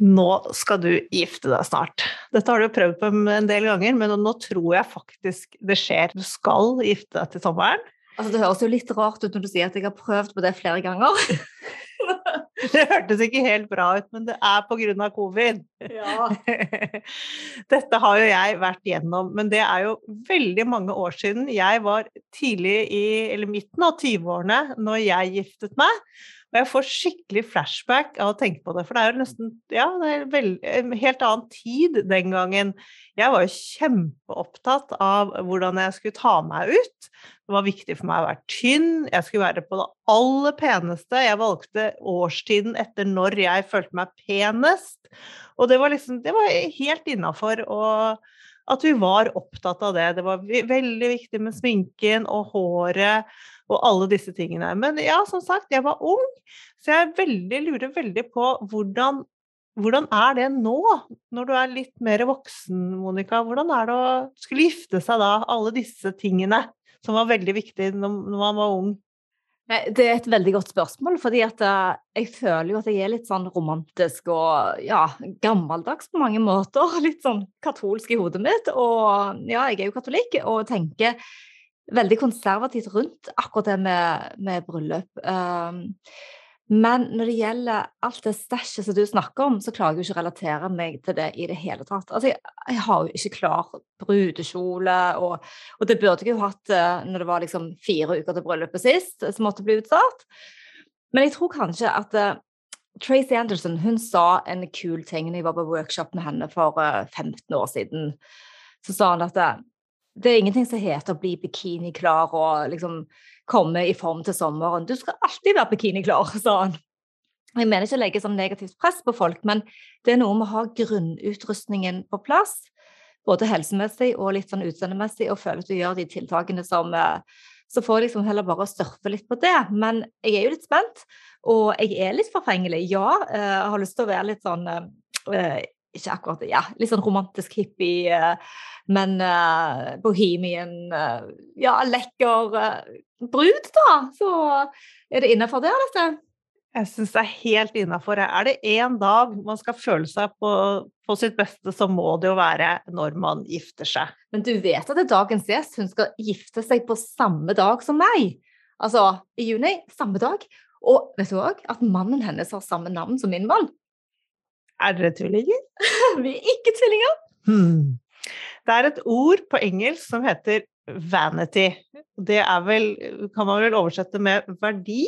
nå skal du gifte deg snart. Dette har du prøvd på en del ganger, men nå tror jeg faktisk det skjer. Du skal gifte deg til sommeren. Altså, det høres jo litt rart ut når du sier at jeg har prøvd på det flere ganger. Det hørtes ikke helt bra ut, men det er pga. covid. Ja. Dette har jo jeg vært gjennom, men det er jo veldig mange år siden. Jeg var tidlig i, eller midten av 20-årene når jeg giftet meg. Og jeg får skikkelig flashback av å tenke på det, for det er jo nesten ja, det er vel, en helt annen tid den gangen. Jeg var jo kjempeopptatt av hvordan jeg skulle ta meg ut. Det var viktig for meg å være tynn, jeg skulle være på det aller peneste. Jeg valgte årstiden etter når jeg følte meg penest. Og det var liksom Det var helt innafor. At vi var opptatt av det. Det var veldig viktig med sminken og håret og alle disse tingene. Men ja, som sagt, jeg var ung, så jeg veldig, lurer veldig på hvordan, hvordan er det nå, når du er litt mer voksen, Monica? Hvordan er det å skulle gifte seg da, alle disse tingene som var veldig viktige når, man var ung? Det er et veldig godt spørsmål, fordi at eh, jeg føler jo at jeg er litt sånn romantisk og ja, gammeldags på mange måter. Litt sånn katolsk i hodet mitt. Og ja, jeg er jo katolikk og tenker veldig konservativt rundt akkurat det med, med bryllup. Um, men når det gjelder alt det stæsjet som du snakker om, så klarer jeg jo ikke å relatere meg til det i det hele tatt. Altså, jeg, jeg har jo ikke klar brudekjole, og, og, det burde jeg jo hatt uh, når det var liksom fire uker til bryllupet sist, som måtte bli utsatt. Men jeg tror kanskje at uh, Tracy Anderson hun sa en kul ting når jeg var på workshop med henne for uh, 15 år siden. Så sa hun at det er ingenting som heter å bli bikiniklar og liksom komme i form til sommeren. Du skal alltid være bikiniklar, sa han. Jeg mener ikke å legge sånn negativt press på folk, men det er noe med å ha grunnutrustningen på plass. Både helsemessig og litt sånn utseendemessig, og føle at du gjør de tiltakene som eh, Så får jeg liksom heller bare surfe litt på det. Men jeg er jo litt spent, og jeg er litt forfengelig. Ja, eh, jeg har lyst til å være litt sånn eh, ikke akkurat ja, litt sånn romantisk hippie, eh, men uh, bohemian uh, Ja, lekker uh, brud, da. Så er det innafor det, dette? Jeg syns det er helt innafor. Er det én dag man skal føle seg på, på, sitt beste, så må det jo være når man gifter seg. Men du vet at det er dagens gjest hun skal gifte seg på samme dag som meg? Altså i juni, samme dag. Og vet du òg at mannen hennes har samme navn som min mann? Er dere tvillinger? Vi er ikke tvillinger. Hmm. Det er et ord på engelsk som heter vanity. Det er vel, kan man vel oversette med verdi.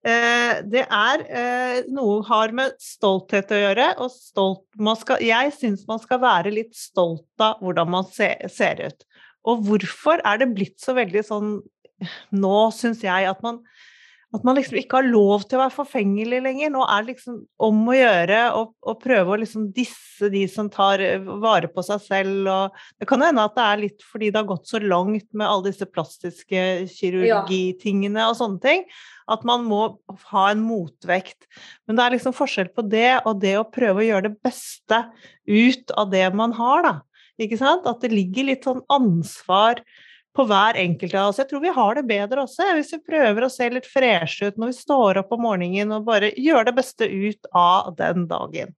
Eh, det er eh, noe har med stolthet å gjøre, og stolt, skal, jeg syns man skal være litt stolt av hvordan man se, ser ut. Og hvorfor er det blitt så veldig sånn Nå syns jeg at man at man liksom ikke har lov til å være forfengelig lenger. Nå er det liksom om å gjøre å prøve å liksom disse de som tar eh, vare på seg selv. Og det kan hende at det er litt fordi det har gått så langt med alle disse plastiske kirurgitingene og sånne ting, at man må ha en motvekt. Men det er liksom forskjell på det og det å prøve å gjøre det beste ut av det man har, da. Ikke sant? At det ligger litt sånn ansvar på hver enkelt av oss. Jeg tror vi har det bedre også, hvis vi prøver å se litt freshe ut når vi står opp om morgenen og bare gjør det beste ut av den dagen.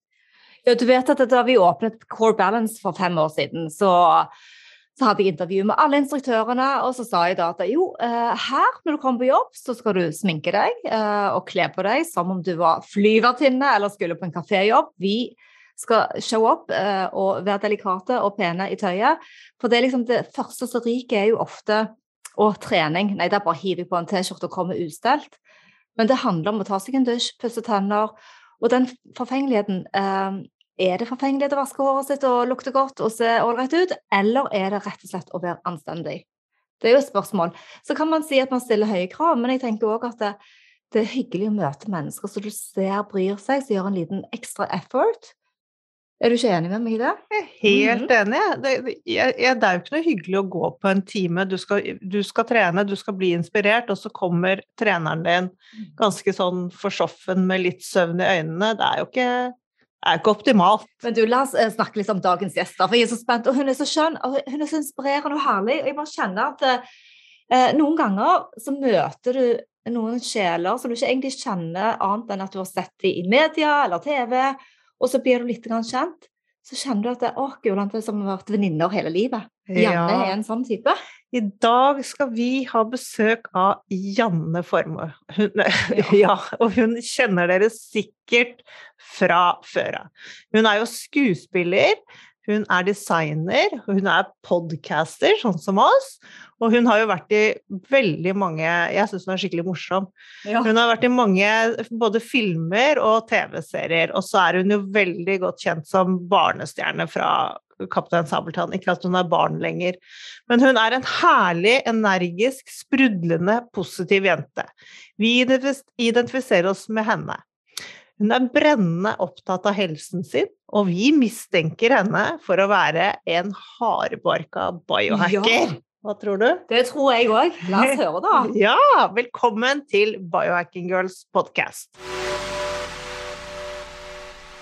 Ja, du vet at Da vi åpnet Core Balance for fem år siden, så, så hadde jeg intervju med alle instruktørene, og så sa jeg da at jo, eh, her når du kommer på jobb, så skal du sminke deg eh, og kle på deg som om du var flyvertinne eller skulle på en kaféjobb. Vi skal show up uh, og være delikate og pene i tøyet. For det, liksom det første som ryker, er jo ofte og trening. Nei, det er bare å hive på en T-skjorte og komme ustelt. Men det handler om å ta seg en dusj, pusse tenner. Og den forfengeligheten uh, Er det forfengelighet å vaske håret sitt og lukte godt og se ålreit ut, eller er det rett og slett å være anstendig? Det er jo et spørsmål. Så kan man si at man stiller høye krav, men jeg tenker òg at det, det er hyggelig å møte mennesker som du ser bryr seg, som gjør en liten ekstra effort. Er du ikke enig med meg i det? Jeg er helt mm. enig. Det, det, det, er jo ikke noe hyggelig å gå på en time. Du skal, du skal, trene, du skal bli inspirert, og så kommer treneren din ganske sånn forsoffen med litt søvn i øynene. Det er jo ikke, er ikke optimalt. Men du, La oss eh, snakke litt om dagens gjester, for jeg er så spent. Og hun er så skjønn, og hun er så inspirerende og herlig. og jeg bare kjenner at eh, noen ganger så møter du noen sjeler som du ikke egentlig kjenner annet enn at du har sett dem i media eller TV og så blir du litt kjent, så kjenner du at det, å, Gulland, det er som har vært venninner hele livet. Janne ja. er en sånn type. I dag skal vi ha besøk av Janne Formø. Hun, ja, og hun kjenner dere sikkert fra før av. Hun er jo skuespiller, hun er designer, hun er podcaster, sånn som oss. Og hun har jo vært i veldig mange Jeg syns hun er skikkelig morsom. Ja. Hun har vært i mange både filmer og TV-serier. Og så er hun jo veldig godt kjent som barnestjerne fra Kaptein Sabeltann. Ikke at hun er barn lenger. Men hun er en herlig, energisk, sprudlende, positiv jente. Vi identifiserer oss med henne. Hun er brennende opptatt av helsen sin, og vi mistenker henne for å være en hardbarka biohacker. Ja. Hva tror du? Det tror jeg òg. La oss høre, da. Ja, velkommen til Biohacking Girls podcast.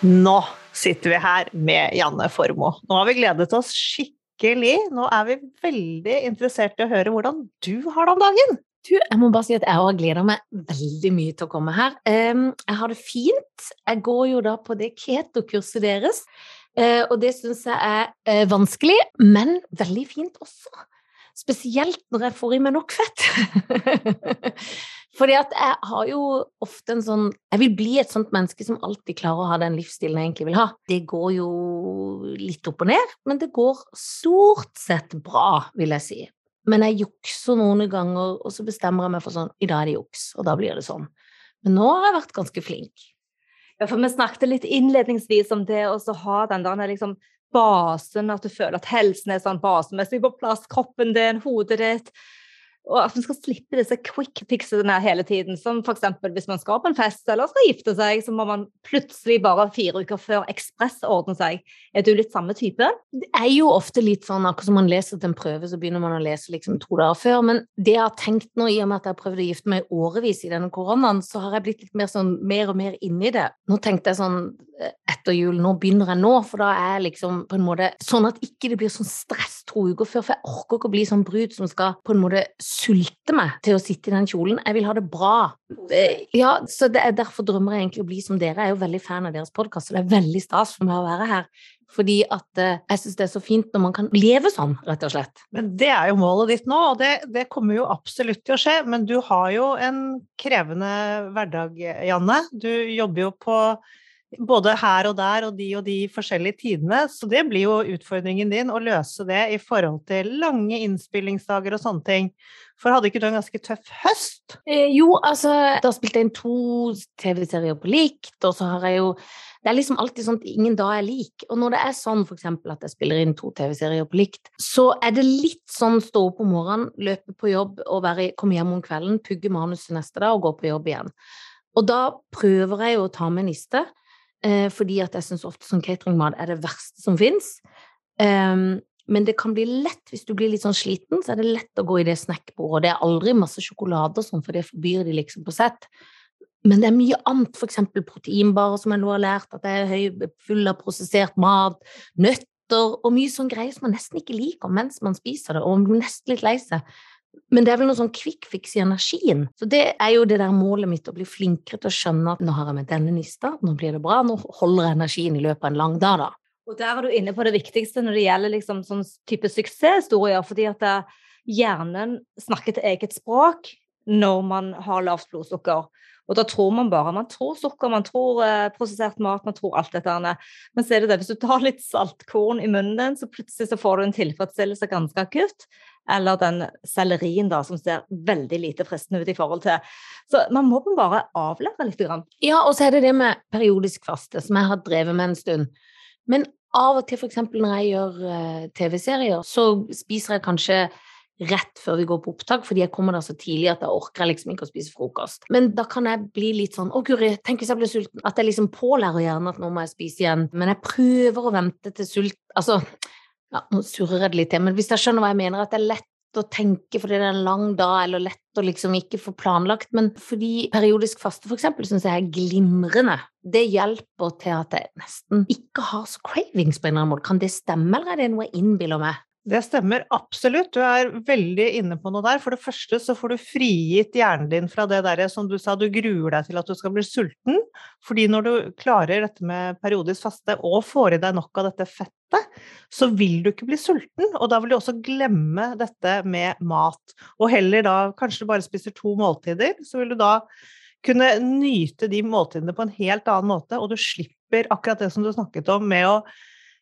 Nå sitter vi her med Janne Formoe. Nå har vi gledet oss skikkelig. Nå er vi veldig interessert i å høre hvordan du har det om dagen. Du, jeg må bare si at jeg òg gleder meg veldig mye til å komme her. Jeg har det fint. Jeg går jo da på det keto-kurset deres, eh, og det syns jeg er eh, vanskelig, men veldig fint også. Spesielt når jeg får i meg nok fett. Fordi at jeg har jo ofte en sånn Jeg vil bli et sånt menneske som alltid klarer å ha den livsstilen jeg egentlig vil ha. Det går jo litt opp og ned, men det går stort sett bra, vil jeg si. Men jeg jukser noen ganger, og så bestemmer jeg meg for sånn I dag er det juks, og da blir det sånn. Men nå har jeg vært ganske flink. Ja, for vi snakket litt innledningsvis om det å ha den der liksom basen, at du føler at helsen er sånn basemessig på plass, kroppen din, hodet ditt og at man skal slippe disse quick fixene hele tiden. Som f.eks. hvis man skal på en fest eller skal gifte seg, så må man plutselig bare fire uker før ekspress ordne seg. Er du litt samme type? Det er jo ofte litt sånn akkurat som man leser til en prøve, så begynner man å lese liksom to dager før. Men det jeg har tenkt nå, i og med at jeg har prøvd å gifte meg årevis i denne koronaen, så har jeg blitt litt mer sånn mer og mer inni det. Nå tenkte jeg sånn eh, etter jul, nå begynner jeg nå, for da er jeg liksom på en måte sånn at ikke det blir sånn stress to uker før, for jeg orker ikke å bli sånn brud som skal på en måte sulte meg til å sitte i den kjolen. Jeg vil ha det bra. Ja, så det er Derfor drømmer jeg egentlig å bli som dere. Jeg er jo veldig fan av deres podkast, og det er veldig stas for meg å være her. Fordi at uh, jeg syns det er så fint når man kan leve sånn, rett og slett. Men det er jo målet ditt nå, og det, det kommer jo absolutt til å skje. Men du har jo en krevende hverdag, Janne. Du jobber jo på både her og der og de og de forskjellige tidene. Så det blir jo utfordringen din, å løse det i forhold til lange innspillingsdager og sånne ting. For hadde ikke du en ganske tøff høst? Eh, jo, altså Da spilte jeg inn to TV-serier på likt, og så har jeg jo det er liksom alltid sånn at ingen dag er lik. Og når det er sånn f.eks. at jeg spiller inn to TV-serier på likt, så er det litt sånn stå opp om morgenen, løpe på jobb og være, komme hjem om kvelden, pugge manuset neste dag og gå på jobb igjen. Og da prøver jeg å ta med en liste fordi at jeg syns ofte sånn cateringmat er det verste som fins. Ehm, men det kan bli lett, hvis du blir litt sånn sliten, så er det lett å gå i det snackbordet. Det er aldri masse sjokolade og sånn, for det forbyr de liksom på sett. Men det er mye annet, f.eks. proteinbarer som jeg nå har lært, at det er høy, full av prosessert mat, nøtter og mye sånn greier som man nesten ikke liker mens man spiser det, og man blir nesten litt lei seg. Men det er vel noe sånn quick fix i energien. Så det er jo det der målet mitt, å bli flinkere til å skjønne at nå har jeg med denne nista, nå blir det bra, nå holder jeg energien i løpet av en lang dag, da. Og der er du inne på det viktigste når det gjelder liksom sånn type suksesshistorier, fordi at eh, hjernen snakker til eget språk når man har lavt blodsukker. Og da tror man bare Man tror sukker, man tror eh, prosessert mat, man tror alt dette. Men så er det det, hvis du tar litt saltkorn i munnen din, så plutselig så får du en tilfredsstillelse ganske akutt eller den sellerien da, som ser veldig lite fristende ut i forhold til. Så man må bare avlære litt. Grann. Ja, og så er det det med periodisk faste, som jeg har drevet med en stund. Men av og til, f.eks. når jeg gjør uh, TV-serier, så spiser jeg kanskje rett før vi går på opptak, fordi jeg kommer der så tidlig at jeg orker liksom ikke å spise frokost. Men da kan jeg bli litt sånn Å, guri, tenk hvis jeg blir sulten. At jeg liksom pålærer hjernen at nå må jeg spise igjen. Men jeg prøver å vente til sult Altså, ja, nå surrer jeg det litt til, men hvis jeg skjønner hva jeg mener, at det er lett å tenke fordi det er en lang dag, eller lett å liksom ikke få planlagt, men fordi periodisk faste for eksempel syns jeg er glimrende. Det hjelper til at jeg nesten ikke har så cravings på en eller annen måte. Kan det stemme, eller er det noe jeg innbiller meg? Det stemmer absolutt. Du er veldig inne på noe der. For det første så får du frigitt hjernen din fra det derre som du sa, du gruer deg til at du skal bli sulten. Fordi når du klarer dette med periodisk faste og får i deg nok av dette fettet, så vil du ikke bli sulten. Og da vil du også glemme dette med mat. Og heller da kanskje du bare spiser to måltider, så vil du da kunne nyte de måltidene på en helt annen måte, og du slipper akkurat det som du snakket om med å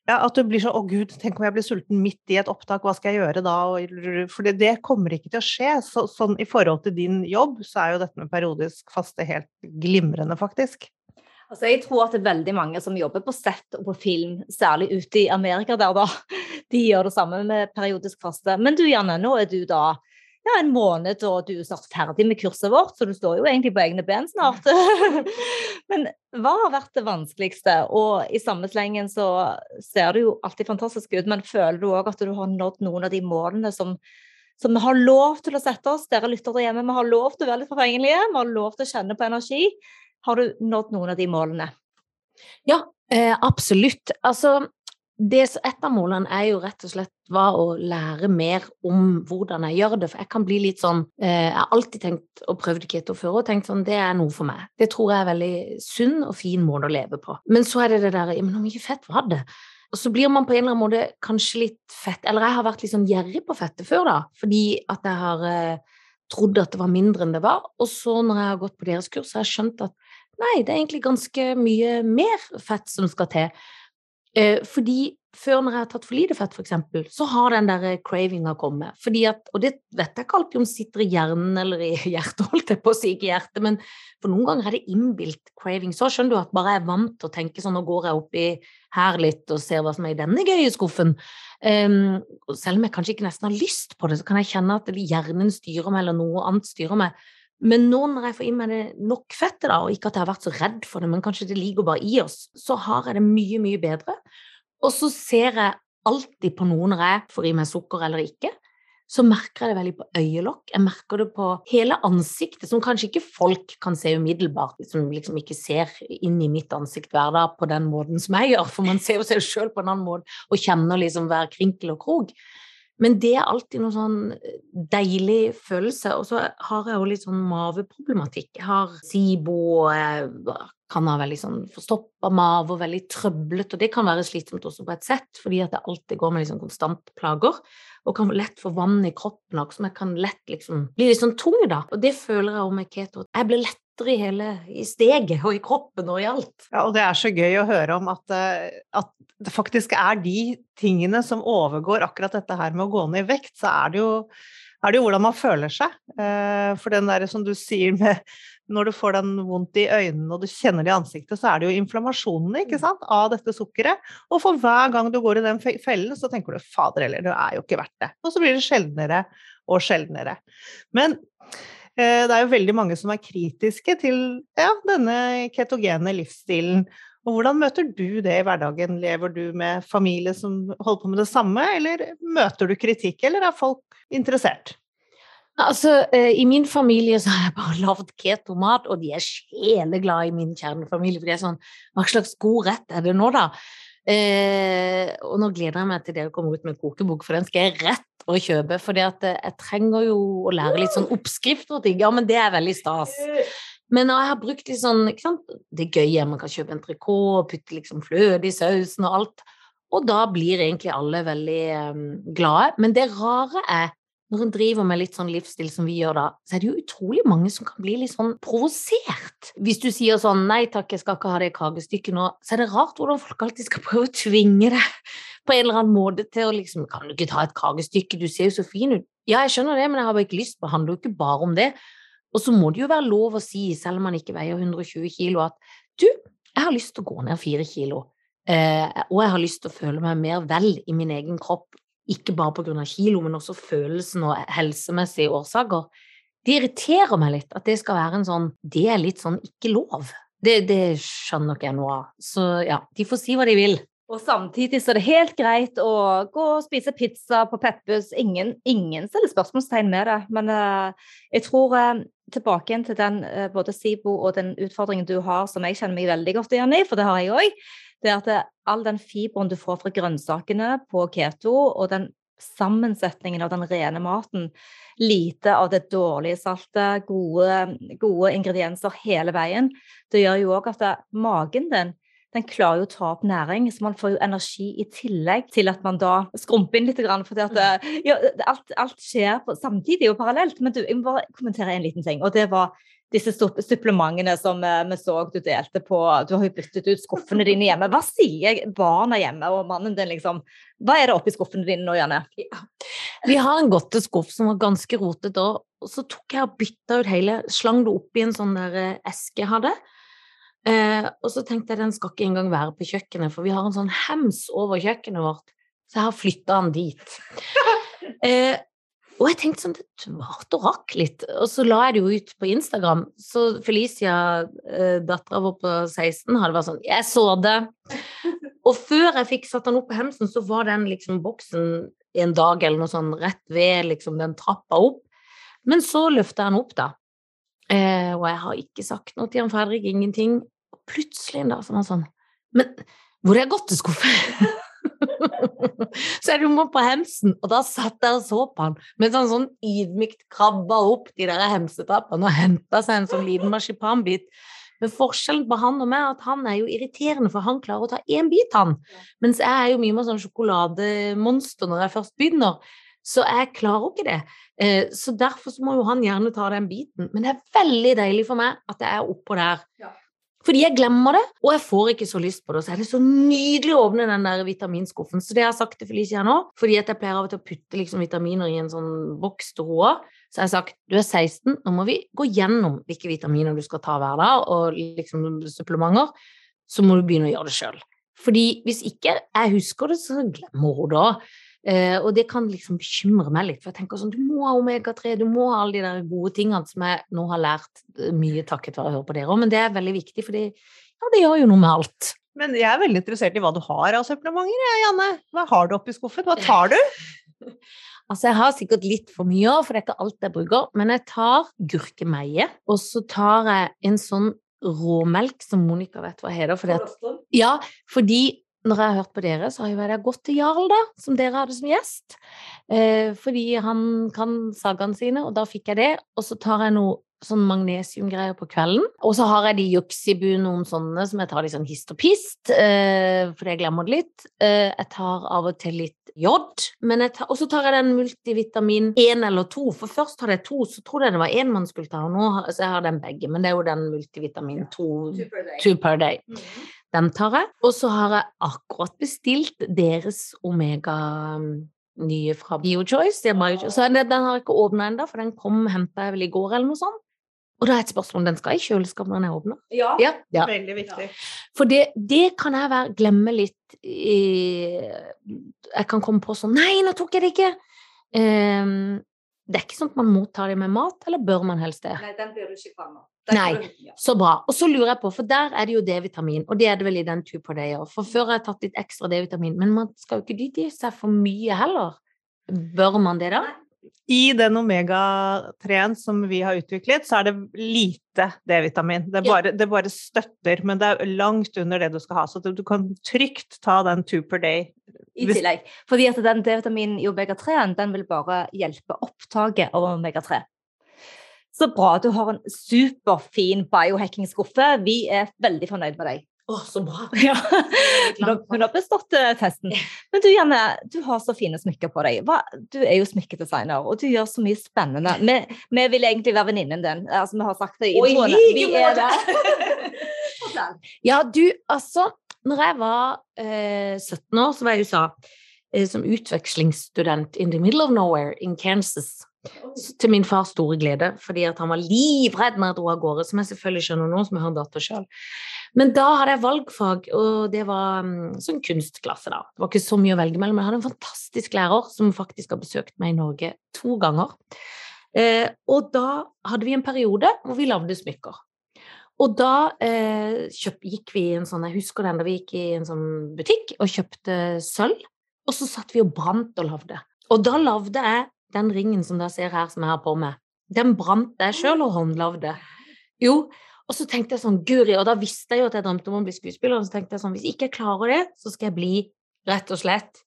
ja, at du blir sånn 'Å, gud, tenk om jeg blir sulten midt i et opptak, hva skal jeg gjøre da?' For det kommer ikke til å skje. Så, sånn i forhold til din jobb, så er jo dette med periodisk faste helt glimrende, faktisk. Altså, jeg tror at det er veldig mange som jobber på sett og på film, særlig ute i Amerika der, da. De gjør det samme med periodisk faste. Men du Janne, nå er du da ja, en måned, og du er snart ferdig med kurset vårt, så du står jo egentlig på egne ben snart. Men hva har vært det vanskeligste? Og i samme slengen så ser det jo alltid fantastisk ut, men føler du òg at du har nådd noen av de målene som, som vi har lov til å sette oss? Dere lytter der hjemme, vi har lov til å være litt forfengelige, vi har lov til å kjenne på energi. Har du nådd noen av de målene? Ja, eh, absolutt. Altså, det, et av målene er jo rett og slett var å lære mer om hvordan jeg gjør det. For jeg kan bli litt sånn eh, Jeg har alltid tenkt og prøvd keto før og tenkt sånn det er noe for meg. Det tror jeg er veldig sunn og fin måte å leve på. Men så er det det der ja, men hvor mye fett var det? Og så blir man på en eller annen måte kanskje litt fett Eller jeg har vært litt sånn gjerrig på fettet før, da. Fordi at jeg har eh, trodd at det var mindre enn det var. Og så når jeg har gått på deres kurs, har jeg skjønt at nei, det er egentlig ganske mye mer fett som skal til. Eh, fordi før når jeg har tatt for lite fett, f.eks., så har den der cravinga kommet. Fordi at, og det vet jeg ikke alltid om sitter i hjernen eller i hjertet, holdt jeg på å si, ikke hjertet, men for noen ganger er det innbilt craving. Så skjønner du at bare jeg er vant til å tenke sånn, nå går jeg oppi her litt og ser hva som er i denne gøye skuffen. Um, selv om jeg kanskje ikke nesten har lyst på det, så kan jeg kjenne at hjernen styrer meg, eller noe annet styrer meg. Men nå når jeg får i meg det nok fettet, da, og ikke at jeg har vært så redd for det, men kanskje det ligger bare i oss, så har jeg det mye, mye bedre. Og så ser jeg alltid på noe når jeg får i meg sukker eller ikke. Så merker jeg det veldig på øyelokk. Jeg merker det på hele ansiktet, som kanskje ikke folk kan se umiddelbart, som liksom ikke ser inn i mitt ansikt hver dag på den måten som jeg gjør, for man ser jo seg sjøl på en annen måte og kjenner liksom hver krinkel og krok. Men det er alltid noen sånn deilig følelse. Og så har jeg jo litt sånn maveproblematikk. Jeg har SIBO og jeg kan ha veldig sånn forstoppa mave og veldig trøblete. Og det kan være slitsomt også på et sett, fordi at det alltid går med liksom konstant plager. Og kan lett få vann i kroppen som jeg kan lett liksom bli litt sånn tung, da. Og det føler jeg òg med keto. Jeg blir lettere i hele i steget og i kroppen og i alt. Ja, og det er så gøy å høre om at, eh, at det faktisk er de tingene som overgår akkurat dette her med å gå ned i vekt, så er det jo, er det jo hvordan man føler seg. Eh, for den der som du sier med når du får den vondt i øynene og du kjenner det i ansiktet, så er det jo inflammasjonen ikke mm. sant, av dette sukkeret. Og for hver gang du går i den fellen, så tenker du 'fader heller, det er jo ikke verdt det'. Og så blir det sjeldnere og sjeldnere. Men det er jo veldig mange som er kritiske til ja, denne ketogene livsstilen. Og hvordan møter du det i hverdagen? Lever du med familie som holder på med det samme, eller møter du kritikk, eller er folk interessert? Altså, eh, I min familie så har jeg bare lagd ketomat, og de er sjeleglade i min kjernefamilie. For det er sånn Hva slags god rett er det nå, da? Eh, og nå gleder jeg meg til dere kommer ut med kokebok, for den skal jeg rett å kjøpe. For eh, jeg trenger jo å lære litt sånn oppskrifter og ting. Ja, men det er veldig stas. Men jeg har brukt litt sånn ikke sant? Det er gøy, man kan kjøpe en trikot og putte liksom fløte i sausen og alt. Og da blir egentlig alle veldig um, glade. Men det rare er når en driver med litt sånn livsstil som vi gjør da, så er det jo utrolig mange som kan bli litt sånn provosert. Hvis du sier sånn 'nei takk, jeg skal ikke ha det kakestykket nå', så er det rart hvordan folk alltid skal prøve å tvinge deg på en eller annen måte til å liksom 'kan du ikke ta et kakestykke, du ser jo så fin ut'. Ja, jeg skjønner det, men jeg har bare ikke lyst på det. handler jo ikke bare om det. Og så må det jo være lov å si, selv om man ikke veier 120 kilo, at du, jeg har lyst til å gå ned fire kilo. Uh, og jeg har lyst til å føle meg mer vel i min egen kropp ikke bare pga. kilo, men også følelsen og helsemessige årsaker, det irriterer meg litt at det skal være en sånn Det er litt sånn ikke lov. Det, det skjønner ikke jeg noe av. Så ja, de får si hva de vil. Og samtidig så er det helt greit å gå og spise pizza på Peppes. Ingen, ingen stiller spørsmålstegn med det. Men uh, jeg tror uh, tilbake igjen til den uh, både SIBO og den utfordringen du har, som jeg kjenner meg veldig godt igjen i, for det har jeg òg. Det er at all den fiberen du får fra grønnsakene på keto, og den sammensetningen av den rene maten. Lite av det dårlige saltet, gode, gode ingredienser hele veien. Det gjør jo òg at det, magen din den klarer jo å ta opp næring, så man får jo energi i tillegg til at man da skrumper inn litt. For at, ja, alt, alt, skjer samtidig og parallelt. Men du, jeg må bare kommentere en liten ting. og det var disse supplementene som eh, vi så du delte på Du har jo byttet ut skuffene dine hjemme. Hva sier barna hjemme og mannen din, liksom? Hva er det oppi skuffene dine nå, Janne? Ja. Vi har en godteskuff som var ganske rotete, og så tok jeg og bytta ut hele Slang det oppi en sånn der eh, eske jeg hadde. Eh, og så tenkte jeg den skal ikke engang være på kjøkkenet, for vi har en sånn hems over kjøkkenet vårt, så jeg har flytta den dit. eh, og jeg tenkte sånn, det varte og rakk litt. Og så la jeg det jo ut på Instagram. Så Felicia, eh, dattera vår på 16, hadde vært sånn Jeg så det. Og før jeg fikk satt den opp på hemsen, så var den liksom boksen en dag eller noe sånn rett ved liksom den trappa opp. Men så løfta jeg den opp, da. Eh, og jeg har ikke sagt noe til han Fredrik, ingenting. Og plutselig en dag så var han sånn Men hvor er godteskuffen? så jeg må på hemsen, og da satt jeg og så på han mens han sånn ydmykt krabba opp de der hemsetrappene og henta seg en sånn liten marsipanbit. Men forskjellen på han og meg er at han er jo irriterende, for han klarer å ta én bit, han. Mens jeg er jo mye mer sånn sjokolademonster når jeg først begynner. Så jeg klarer ikke det. Eh, så derfor så må jo han gjerne ta den biten. Men det er veldig deilig for meg at jeg er oppå der. Fordi jeg glemmer det, og jeg får ikke så lyst på det. Så er det så nydelig å åpne den der vitaminskuffen. Så det har jeg sagt til Felicia nå, fordi at jeg pleier av og til å putte liksom vitaminer i en sånn boks til henne. Så jeg har sagt du er 16, nå må vi gå gjennom hvilke vitaminer du skal ta hver dag, og liksom supplementer. Så må du begynne å gjøre det sjøl. Fordi hvis ikke jeg husker det, så glemmer hun det. Uh, og det kan liksom bekymre meg litt, for jeg tenker sånn Du må ha omega-3, du må ha alle de der gode tingene som jeg nå har lært eh, mye takket være å høre på dere òg, men det er veldig viktig, for ja, det gjør jo noe med alt. Men jeg er veldig interessert i hva du har av supplementer, jeg, Janne. Hva har du oppi skuffen? Hva tar du? Altså, jeg har sikkert litt for mye òg, for det er ikke alt jeg bruker. Men jeg tar gurkemeie, og så tar jeg en sånn råmelk som Monica vet hva heter. Fordi at, ja, fordi når jeg har hørt på dere, så har jo jeg gått til Jarl, da, som dere hadde som gjest. Eh, fordi han kan sagaene sine, og da fikk jeg det. Og så tar jeg noe sånn magnesiumgreier på kvelden. Og så har jeg de Juxibu, noen sånne som jeg tar litt sånn hist og pist, eh, fordi jeg glemmer det litt. Eh, jeg tar av og til litt jod, og så tar jeg den multivitamin én eller to. For først hadde jeg to, så trodde jeg det var én man skulle ta, og nå har, så jeg har den begge. Men det er jo den multivitamin to, two per day. Mm -hmm. Den tar jeg. Og så har jeg akkurat bestilt deres omega um, nye fra BioChoice. Så den, den har jeg ikke åpna ennå, for den kom henta jeg vel i går eller noe sånt. Og da er et spørsmål om den skal i kjøleskapet når den er åpna. Ja, ja, ja, veldig viktig. For det, det kan jeg være, glemme litt i, Jeg kan komme på sånn Nei, nå tok jeg det ikke! Um, det er ikke sånn at man mottar dem med mat, eller bør man helst det? Nei, den blir du ikke kvalm av. Nei, så bra. Og så lurer jeg på, for der er det jo D-vitamin, og det er det vel i den tur på deg òg. For før har jeg tatt litt ekstra D-vitamin, men man skal jo ikke dytte i seg for mye heller. Bør man det, da? I den omega-3-en som vi har utviklet, så er det lite D-vitamin. Det, det, bare støtter, men det er langt under det du skal ha. Så du, kan trygt ta den two per day. I tillegg. Fordi at den D-vitaminen i omega-3-en den vil bare hjelpe opptaket av omega-3. Så bra at du har en superfin biohacking-skuffe. Vi er veldig fornøyd med deg. Å, så bra. Ja. Hun har bestått uh, testen. Men du Janne, du har så fine smykker på deg. Du er jo smykkedesigner, og du gjør så mye spennende. Vi, vi vil egentlig være venninnen din. Altså, vi har sagt det i introen. Vi er det. ja, du, altså Når jeg var eh, 17 år, så var jeg i USA eh, som utvekslingsstudent in the middle of nowhere in Kansas. Til min fars store glede, fordi han var livredd når jeg dro av gårde, som jeg selvfølgelig skjønner nå, som jeg har datter sjøl. Men da hadde jeg valgfag, og det var mm, sånn kunstklasse, da. Det var ikke så mye å velge mellom, men jeg hadde en fantastisk lærer som faktisk har besøkt meg i Norge to ganger. Eh, og da hadde vi en periode hvor vi lagde smykker. Og da eh, kjøp, gikk vi i en sånn, jeg husker den da vi gikk i en sånn butikk og kjøpte sølv, og så satt vi og brant og lagde. Og da lagde jeg den ringen som dere ser her, som jeg har på meg. Den brant jeg sjøl og håndlagde. Jo, og så tenkte jeg sånn, guri, og da visste jeg jo at jeg drømte om å bli skuespiller, og så tenkte jeg sånn, hvis ikke jeg klarer det, så skal jeg bli rett og slett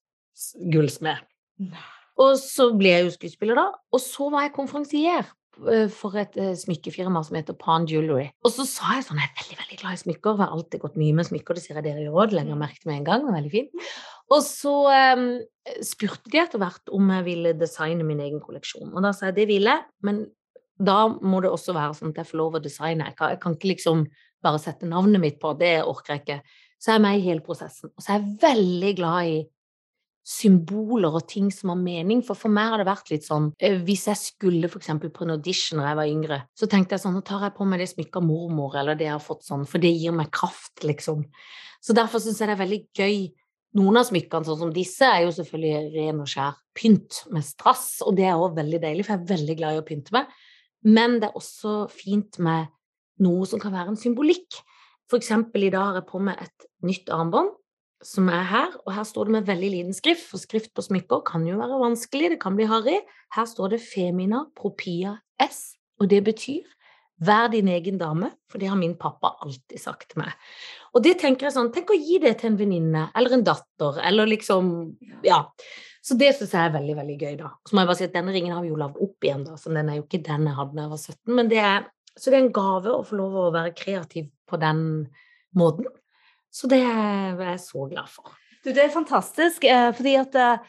gullsmed. Og så ble jeg jo skuespiller da, og så var jeg konferansier for et uh, smykkefirma som heter Pan Jewelry. Og så sa jeg sånn Jeg er veldig veldig glad i smykker. Har alltid gått mye med smykker. Det sier jeg dere i råd. Lenger merket til med en gang. Det var veldig fint. Og så um, spurte de etter hvert om jeg ville designe min egen kolleksjon. Og da sa jeg det ville jeg, men da må det også være sånn at jeg får lov å designe. Jeg kan, jeg kan ikke liksom bare sette navnet mitt på. Det orker jeg ikke. Så jeg er med i hele prosessen. Og så er jeg veldig glad i symboler og ting som har mening. For for meg har det vært litt sånn eh, Hvis jeg skulle f.eks. på en audition da jeg var yngre, så tenkte jeg sånn Nå tar jeg på meg det smykket av mormor, eller det jeg har fått sånn, for det gir meg kraft, liksom. Så derfor syns jeg det er veldig gøy. Noen av smykkene, sånn som disse, er jo selvfølgelig ren og skjær pynt med strass, og det er òg veldig deilig, for jeg er veldig glad i å pynte med. Men det er også fint med noe som kan være en symbolikk. For eksempel i dag har jeg på meg et nytt armbånd som er her, og her står det med veldig liten skrift, for skrift på smykker kan jo være vanskelig, det kan bli harry. Her står det Femina Propia S, og det betyr Vær din egen dame, for det har min pappa alltid sagt til meg. Og det tenker jeg sånn, tenk å gi det til en venninne eller en datter, eller liksom Ja. Så det syns jeg er veldig, veldig gøy, da. Så må jeg bare si at denne ringen har vi jo lagd opp igjen, da, så den er jo ikke den jeg hadde da jeg var 17, men det er Så det er en gave å få lov å være kreativ på den måten. Så det er jeg så glad for. Du, det er fantastisk, eh, fordi at eh,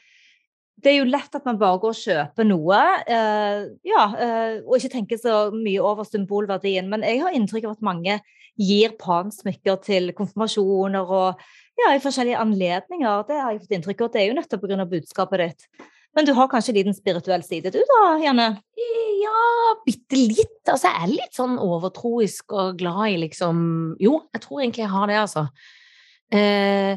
det er jo lett at man bare går og kjøper noe, eh, ja, og ikke tenker så mye over symbolverdien. Men jeg har inntrykk av at mange gir pansmykker til konfirmasjoner og ja, i forskjellige anledninger. Det har jeg fått inntrykk av det er jo nettopp pga. budskapet ditt. Men du har kanskje en liten spirituell side du da, Janne? Ja, bitte litt. Altså, jeg er litt sånn overtroisk og glad i liksom Jo, jeg tror egentlig jeg har det, altså. Eh,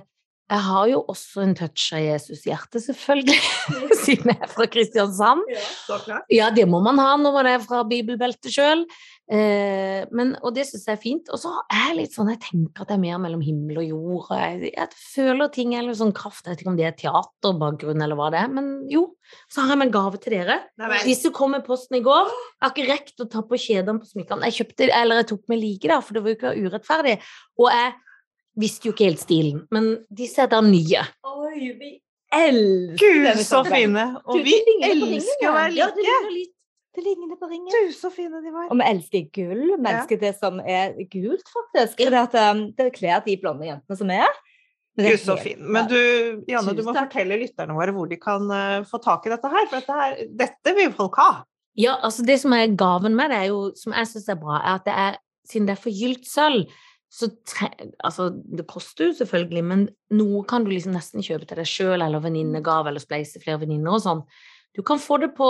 jeg har jo også en touch av Jesus hjerte, selvfølgelig, siden jeg er fra Kristiansand. Ja, ja, det må man ha når man er fra bibelbeltet sjøl. Eh, og det syns jeg er fint. Og så er jeg litt sånn, jeg tenker at det er mer mellom himmel og jord. Jeg, jeg føler ting er litt sånn kraft. Jeg vet ikke om det er teaterbakgrunn eller hva det er, men jo. Så har jeg med en gave til dere. Disse kom med posten i går. Jeg har ikke rekt å ta på kjedene på smykkene. Jeg kjøpte, eller jeg tok med like, da, for det var jo ikke urettferdig. Og jeg visste jo ikke helt stilen, men disse er da nye. Oi, vi elsker Gud, så fine! Og vi elsker å være like. Ja, det, det ligner på ringen. Du, så fine de var. Og vi elsker gull. Vi elsker ja. det som er gult, faktisk. Det, at, um, det kler de blonde jentene som er. Gud, så fin. Men du, Janne, du må fortelle lytterne våre hvor de kan uh, få tak i dette her, for dette, her, dette vil folk ha. Ja, altså det som er gaven med det, er jo, som jeg syns er bra, er at det er, siden det er forgylt sølv, så tre, altså, Det koster jo selvfølgelig, men noe kan du liksom nesten kjøpe til deg sjøl eller venninnegave eller spleise flere venninner og sånn. Du kan få det på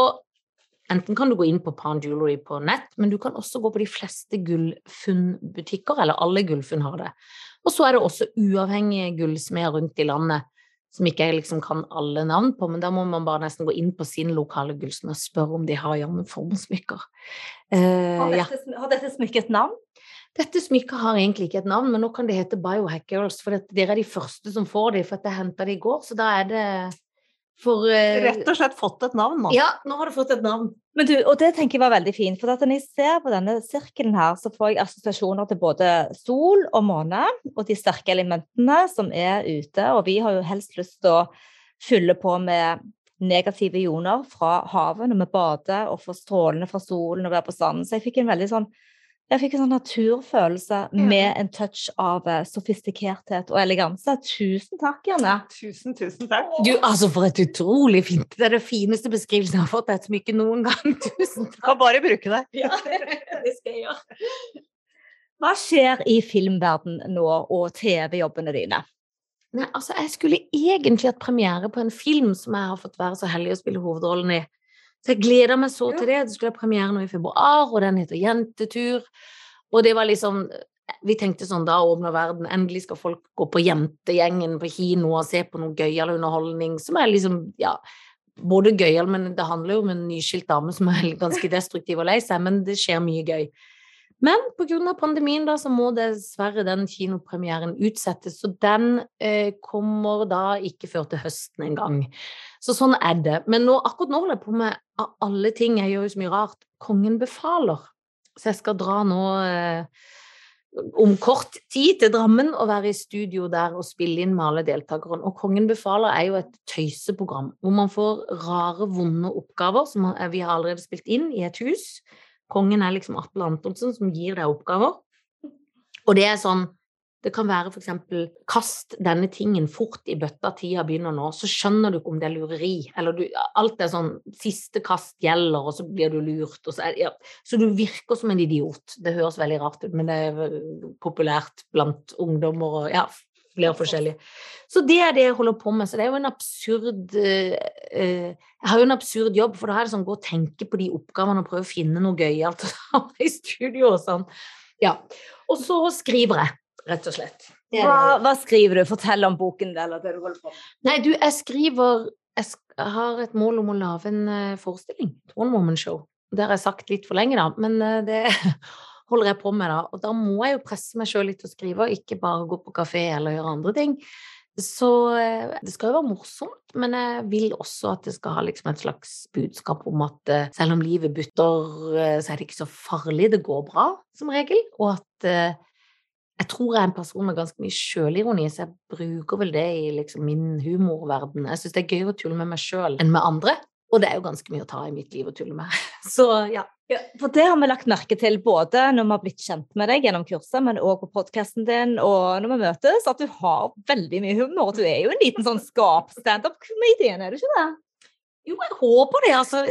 Enten kan du gå inn på Pan Jewelry på nett, men du kan også gå på de fleste gullfunnbutikker, eller alle gullfunn har det. Og så er det også uavhengige gullsmeder rundt i landet som ikke jeg liksom kan alle navn på, men da må man bare nesten gå inn på sin lokale gullsmed og spørre om de har jammenformsmykker. Uh, har, dette, ja. har dette smykket navn? Dette smykket har egentlig ikke et navn, men nå kan det hete Biohack Girls, for dere er de første som får det, for jeg henta det i går, så da er det for uh, Rett og slett fått et navn nå? Ja, nå har du fått et navn. Men du, og det tenker jeg var veldig fint, for når jeg ser på denne sirkelen her, så får jeg assosiasjoner til både sol og måne, og de sterke elementene som er ute, og vi har jo helst lyst til å fylle på med negative ioner fra havet når vi bader, og få strålene fra solen og være på sanden. Så jeg fikk en veldig sånn jeg fikk en sånn naturfølelse med en touch av eh, sofistikerthet og eleganse. Tusen takk, Janne. Tusen, tusen takk. Du, altså For et utrolig fint Det er det fineste beskrivelsen jeg har fått et smykke noen gang. Tusen takk. Kan bare bruke det. Ja, det skal jeg gjøre. Hva skjer i filmverdenen nå, og TV-jobbene dine? Nei, altså, Jeg skulle egentlig hatt premiere på en film som jeg har fått være så heldig å spille hovedrollen i Så jeg gleder meg så til det. Det skulle ha premiere nå i februar, og den heter Jentetur. Og det var liksom Vi tenkte sånn, da åpner verden. Endelig skal folk gå på jentegjengen på kino og se på noe gøyal underholdning som er liksom, ja både gøyal, men det handler jo om en nyskilt dame som er ganske destruktiv og lei seg, men det skjer mye gøy. Men pga. pandemien da, så må dessverre den kinopremieren utsettes, så den eh, kommer da ikke før til høsten engang. Så sånn er det. Men nå, akkurat nå holder jeg på med av alle ting, jeg gjør jo så mye rart, Kongen befaler. Så jeg skal dra nå eh, om kort tid til Drammen og være i studio der og spille inn med alle deltakerne. Og Kongen befaler er jo et tøyseprogram hvor man får rare, vonde oppgaver som vi har allerede spilt inn i et hus Kongen er liksom Atle Antonsen som gir deg oppgaver. Og det er sånn Det kan være eksempel kast denne tingen fort i bøtta, tida begynner nå, så skjønner du ikke om det er lureri. Eller du, alt er sånn siste kast gjelder, og så blir du lurt. Så, er, ja. så, du virker som en idiot. Det høres veldig rart ut, men det er populært blant ungdommer og ja, flere forskjellige. Så det er det jeg holder på med. Så det er jo en absurd uh, Jeg har jo en absurd jobb, for da er det sånn gå og tenke på de oppgavene og prøve å finne noe gøyalt i studio og sånn. Ja. Og så skriver jeg, rett og slett. Hva, hva, skriver du? Fortell om boken eller det du holder på med. Nei, du, jeg skriver Jeg har et mål om å lage en uh, forestilling. Tone One Woman Show. Det har jeg sagt litt for lenge, da, men uh, det holder jeg på med da. Og da må jeg jo presse meg sjøl litt til å skrive, og ikke bare gå på kafé eller gjøre andre ting. Så eh, det skal jo være morsomt, men jeg vil også at det skal ha liksom et slags budskap om at eh, selv om livet butter, eh, så er det ikke så farlig. Det går bra, som regel. Og at jeg tror jeg er en person med ganske mye sjølironi, så jeg bruker vel det i liksom min humorverden. Jeg syns det er gøy å tulle med meg sjøl enn med andre. Og det er jo ganske mye å ta i mitt liv å tulle med. Så ja. ja. For det har vi lagt merke til både når vi har blitt kjent med deg gjennom kurset, men òg på podkasten din og når vi møtes, at du har veldig mye humor. Du er jo en liten sånn skap-standup-comedian, er du ikke det? Jo, jeg håper det. Altså,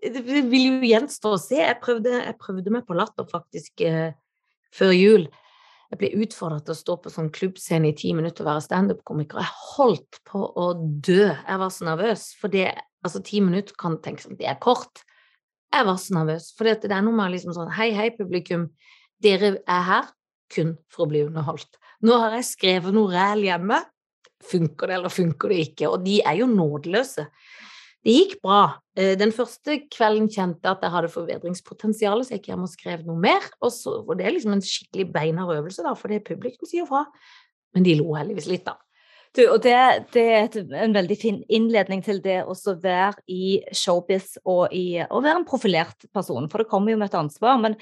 det vil jo gjenstå å se. Jeg prøvde, jeg prøvde meg på latter faktisk eh, før jul. Jeg ble utfordret til å stå på sånn klubbscene i ti minutter og være standup-komiker. Jeg holdt på å dø. Jeg var så nervøs. For det Altså, ti minutter kan tenkes som det er kort. Jeg var så nervøs, for det er noe med liksom sånn Hei, hei, publikum. Dere er her kun for å bli underholdt. Nå har jeg skrevet noe ræl hjemme. Funker det, eller funker det ikke? Og de er jo nådeløse. Det gikk bra. Eh, den første kvelden kjente jeg at jeg hadde forbedringspotensial, så jeg gikk hjem og skrev noe mer. Og, så, og det er liksom en skikkelig beinhard øvelse, da, for det er publikum sier fra. Men de lo heldigvis litt, da. Du, og det, det er et, en veldig fin innledning til det å være i showbiz og i, å være en profilert person, for det kommer jo med et ansvar. Men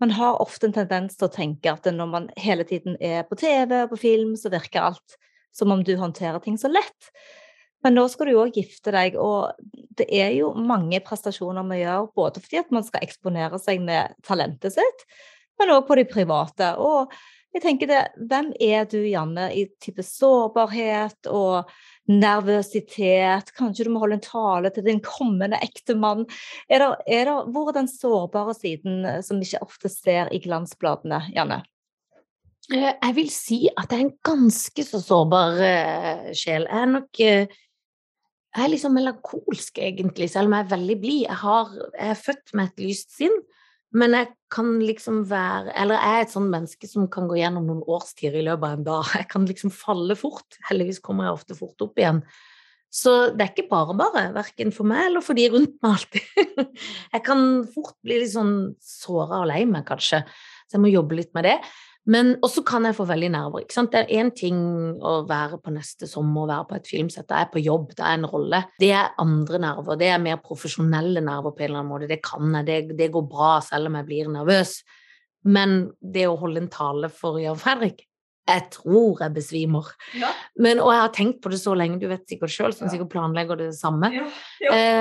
man har ofte en tendens til å tenke at når man hele tiden er på TV og på film, så virker alt som om du håndterer ting så lett. Men nå skal du jo òg gifte deg, og det er jo mange prestasjoner vi gjør, både fordi at man skal eksponere seg med talentet sitt, men òg på de private. Og jeg tenker det, Hvem er du, Janne, i type sårbarhet og nervøsitet? Kanskje du må holde en tale til din kommende ektemann? Er hvor er den sårbare siden eh, som vi ikke ofte ser i glansbladene, Janne? Eh, jeg vil si at jeg er en ganske så sårbar uh, sjel. Jeg er nok jeg er liksom melankolsk, egentlig, selv om jeg er veldig blid. Jeg, jeg, er født med et lyst sinn. Men jeg kan liksom være Eller jeg er et sånn menneske som kan gå gjennom noen årstider i løpet av en dag. Jeg kan liksom falle fort. Heldigvis kommer jeg ofte fort opp igjen. Så det er ikke bare bare, verken for meg eller for de rundt meg alltid. Jeg kan fort bli litt sånn såra og lei meg, kanskje, så jeg må jobbe litt med det. Men også kan jeg få veldig nerver. ikke sant? Det er én ting å være på neste sommer, være på et filmsett, da er jeg på jobb, da er jeg en rolle. Det er andre nerver, det er mer profesjonelle nerver på en eller annen måte. Det kan jeg, det, det går bra selv om jeg blir nervøs. Men det å holde en tale for Jan Fredrik, jeg tror jeg besvimer. Ja. Men, og jeg har tenkt på det så lenge, du vet sikkert sjøl, som ja. sikkert planlegger det samme. Ja.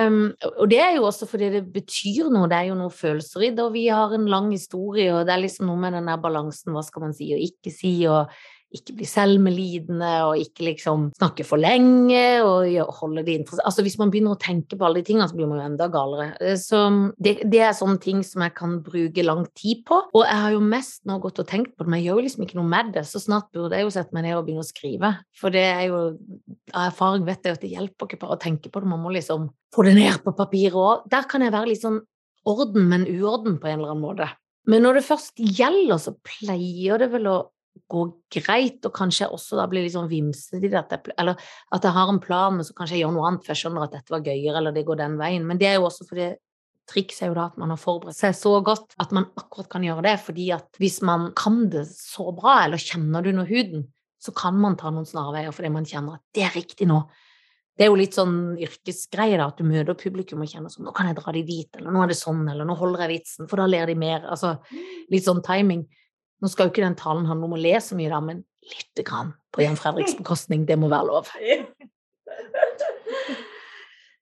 Um, og det er jo også fordi det betyr noe, det er jo noen følelser i det, og vi har en lang historie, og det er liksom noe med den der balansen, hva skal man si og ikke si, og ikke bli selvmedlidende og ikke liksom snakke for lenge og holde det interessant. Altså hvis man begynner å tenke på alle de tingene, så blir man jo enda galere. Eh, så det, det, er sånne ting som jeg kan bruke lang tid på. Og jeg har jo mest nå gått og tenkt på det, men jeg gjør jo liksom ikke noe med det. Så snart burde jeg jo sette meg ned og begynne å skrive. For det er jo av erfaring vet jeg at det hjelper ikke bare å tenke på det, man må liksom få det ned på papiret òg. Der kan jeg være litt sånn orden, men uorden på en eller annen måte. Men når det først gjelder, så pleier det vel å gå greit, og kanskje jeg også da blir litt sånn vimsete i det, eller at jeg har en plan, men så kanskje jeg gjør noe annet, for jeg skjønner at dette var gøyere, eller det går den veien. Men det er jo også fordi triks er jo da at man har forberedt seg så godt at man akkurat kan gjøre det, fordi at hvis man kan det så bra, eller kjenner det under huden, så kan man ta noen snarveier fordi man kjenner at det er riktig nå. Det er jo litt sånn yrkesgreie, da, at du møter publikum og kjenner sånn Nå kan jeg dra de dit, eller nå er det sånn, eller nå holder jeg vitsen, for da ler de mer. Altså litt sånn timing. Nå skal jo ikke den talen handle om å le så mye, da, men lite grann på Jan Fredriks bekostning. Det må være lov.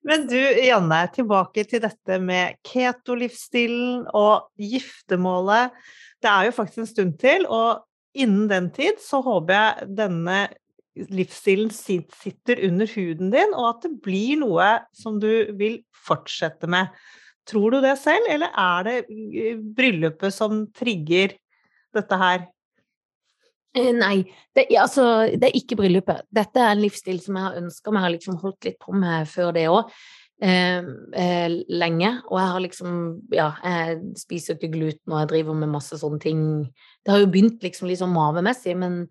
Men du Janne, tilbake til dette med keto-livsstilen og giftermålet. Det er jo faktisk en stund til, og innen den tid så håper jeg denne livsstilen sitter under huden din, og at det blir noe som du vil fortsette med. Tror du det selv, eller er det eh, bryllupet som trigger dette her? Eh, nei, det, altså, det er ikke bryllupet. Dette er en livsstil som jeg har ønska meg, har liksom holdt litt på med før det òg. Eh, eh, lenge. Og jeg har liksom Ja, jeg spiser ikke gluten, og jeg driver med masse sånne ting. Det har jo begynt liksom litt sånn mavemessig, men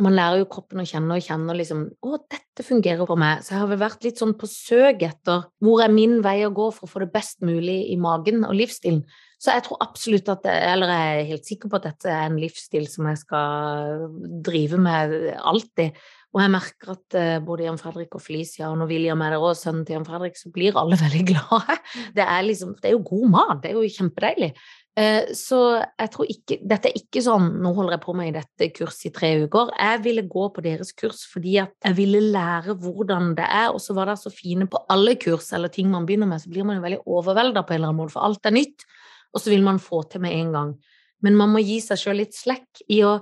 man lærer jo kroppen å kjenne og kjenne liksom Å, dette fungerer for meg. Så jeg har vel vært litt sånn på søk etter hvor er min vei å gå for å få det best mulig i magen og livsstilen. Så jeg tror absolutt at det, Eller jeg er helt sikker på at dette er en livsstil som jeg skal drive med alltid. Og jeg merker at uh, både Jan Fredrik og Felicia, og når William er der òg, sønnen til Jan Fredrik, så blir alle veldig glade. Det er, liksom, det er jo god mat, det er jo kjempedeilig. Uh, så jeg tror ikke Dette er ikke sånn Nå holder jeg på med i dette kurset i tre uker. Jeg ville gå på deres kurs fordi at jeg ville lære hvordan det er, og så var det så fine på alle kurs eller ting man begynner med, så blir man jo veldig overvelda på en eller annen måte, for alt er nytt, og så vil man få til med en gang. Men man må gi seg sjøl litt slekk i å